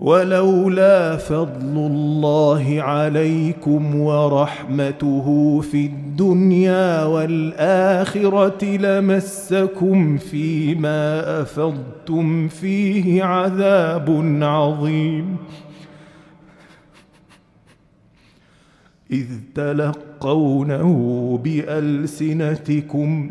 ولولا فضل الله عليكم ورحمته في الدنيا والآخرة لمسكم فيما أفضتم فيه عذاب عظيم. إذ تلقونه بألسنتكم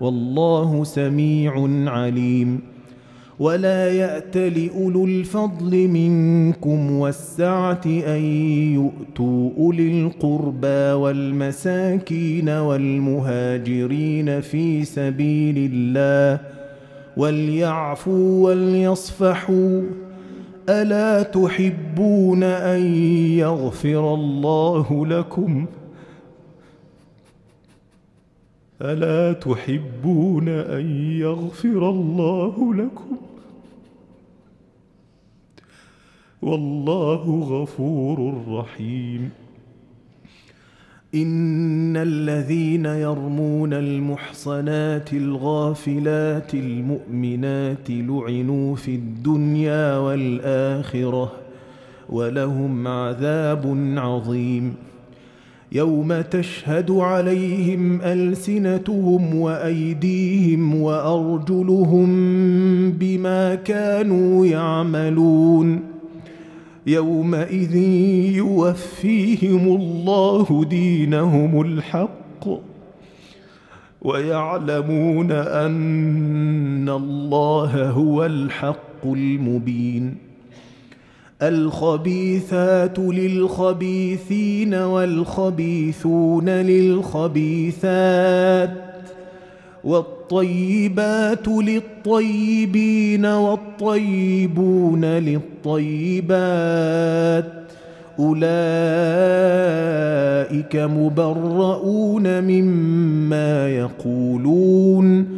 والله سميع عليم. ولا يأت لأولو الفضل منكم والسعة أن يؤتوا أولي القربى والمساكين والمهاجرين في سبيل الله وليعفوا وليصفحوا. ألا تحبون أن يغفر الله لكم؟ ألا تحبون أن يغفر الله لكم؟ والله غفور رحيم. إن الذين يرمون المحصنات الغافلات المؤمنات لعنوا في الدنيا والآخرة ولهم عذاب عظيم. يوم تشهد عليهم ألسنتهم وأيديهم وأرجلهم بما كانوا يعملون. يومئذ يوفيهم الله دينهم الحق ويعلمون أن الله هو الحق المبين. الخبيثات للخبيثين والخبيثون للخبيثات والطيبات للطيبين والطيبون للطيبات أولئك مبرؤون مما يقولون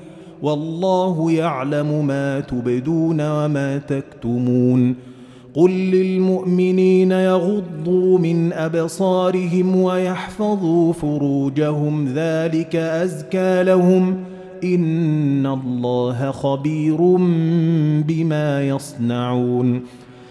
والله يعلم ما تبدون وما تكتمون. قل للمؤمنين يغضوا من أبصارهم ويحفظوا فروجهم ذلك أزكى لهم. إن الله خبير بما يصنعون.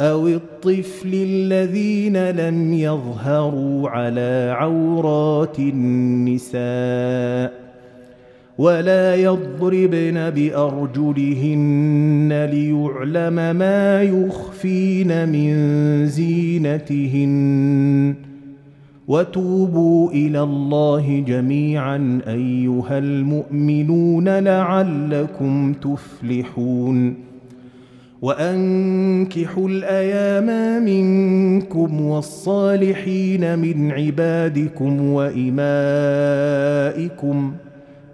أو الطفل الذين لم يظهروا على عورات النساء ولا يضربن بأرجلهن ليعلم ما يخفين من زينتهن. وتوبوا إلى الله جميعا أيها المؤمنون لعلكم تفلحون. وأنكحوا الأيام منكم والصالحين من عبادكم وإمائكم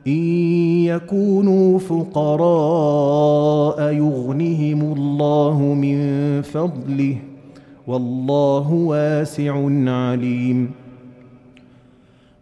إن يكونوا فقراء يغنهم الله من فضله والله واسع عليم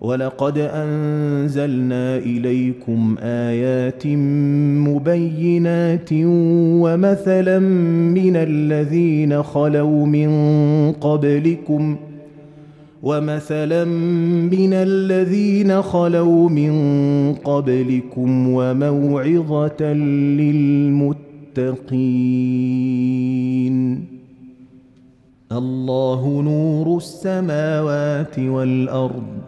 ولقد أنزلنا إليكم آيات مبينات ومثلا من الذين خلوا من قبلكم ومثلا من الذين خلوا من قبلكم وموعظة للمتقين. الله نور السماوات والأرض.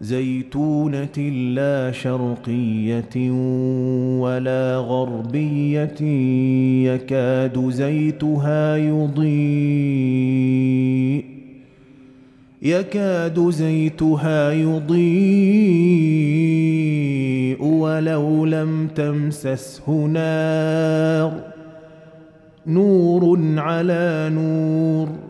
زيتونة لا شرقية ولا غربية يكاد زيتها يضيء. يكاد زيتها يضيء ولو لم تمسسه نار. نور على نور.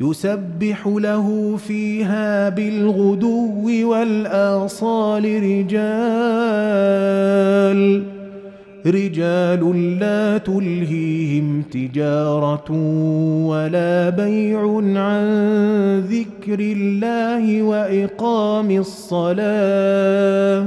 يسبح له فيها بالغدو والآصال رجال رجال لا تلهيهم تجارة ولا بيع عن ذكر الله وإقام الصلاة.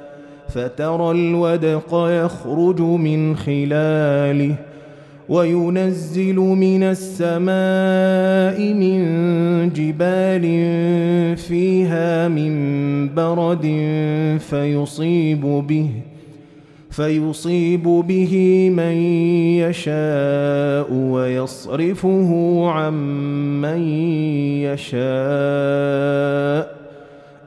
فترى الودق يخرج من خلاله وينزل من السماء من جبال فيها من برد فيصيب به فيصيب به من يشاء ويصرفه عن من يشاء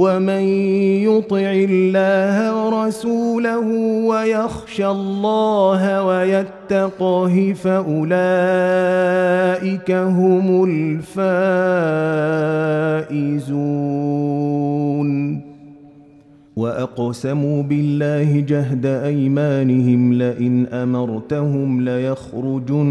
ومن يطع الله ورسوله ويخشى الله ويتقه فأولئك هم الفائزون. وأقسموا بالله جهد أيمانهم لئن أمرتهم ليخرجن.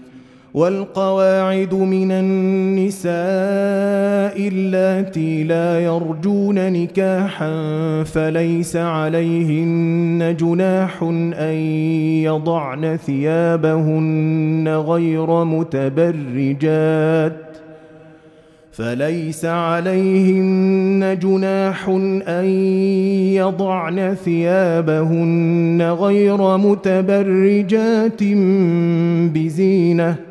والقواعد من النساء اللاتي لا يرجون نكاحا فليس عليهن جناح أن يضعن ثيابهن غير متبرجات فليس عليهن جناح أن يضعن ثيابهن غير متبرجات بزينة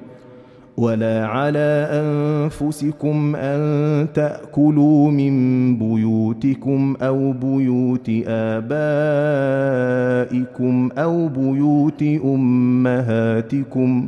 ولا على أنفسكم أن تأكلوا من بيوتكم أو بيوت آبائكم أو بيوت أمهاتكم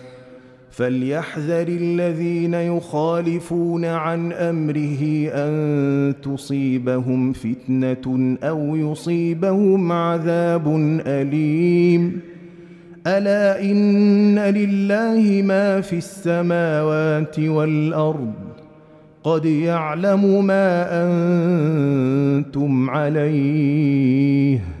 فليحذر الذين يخالفون عن أمره أن تصيبهم فتنة أو يصيبهم عذاب أليم. ألا إن لله ما في السماوات والأرض. قد يعلم ما أنتم عليه.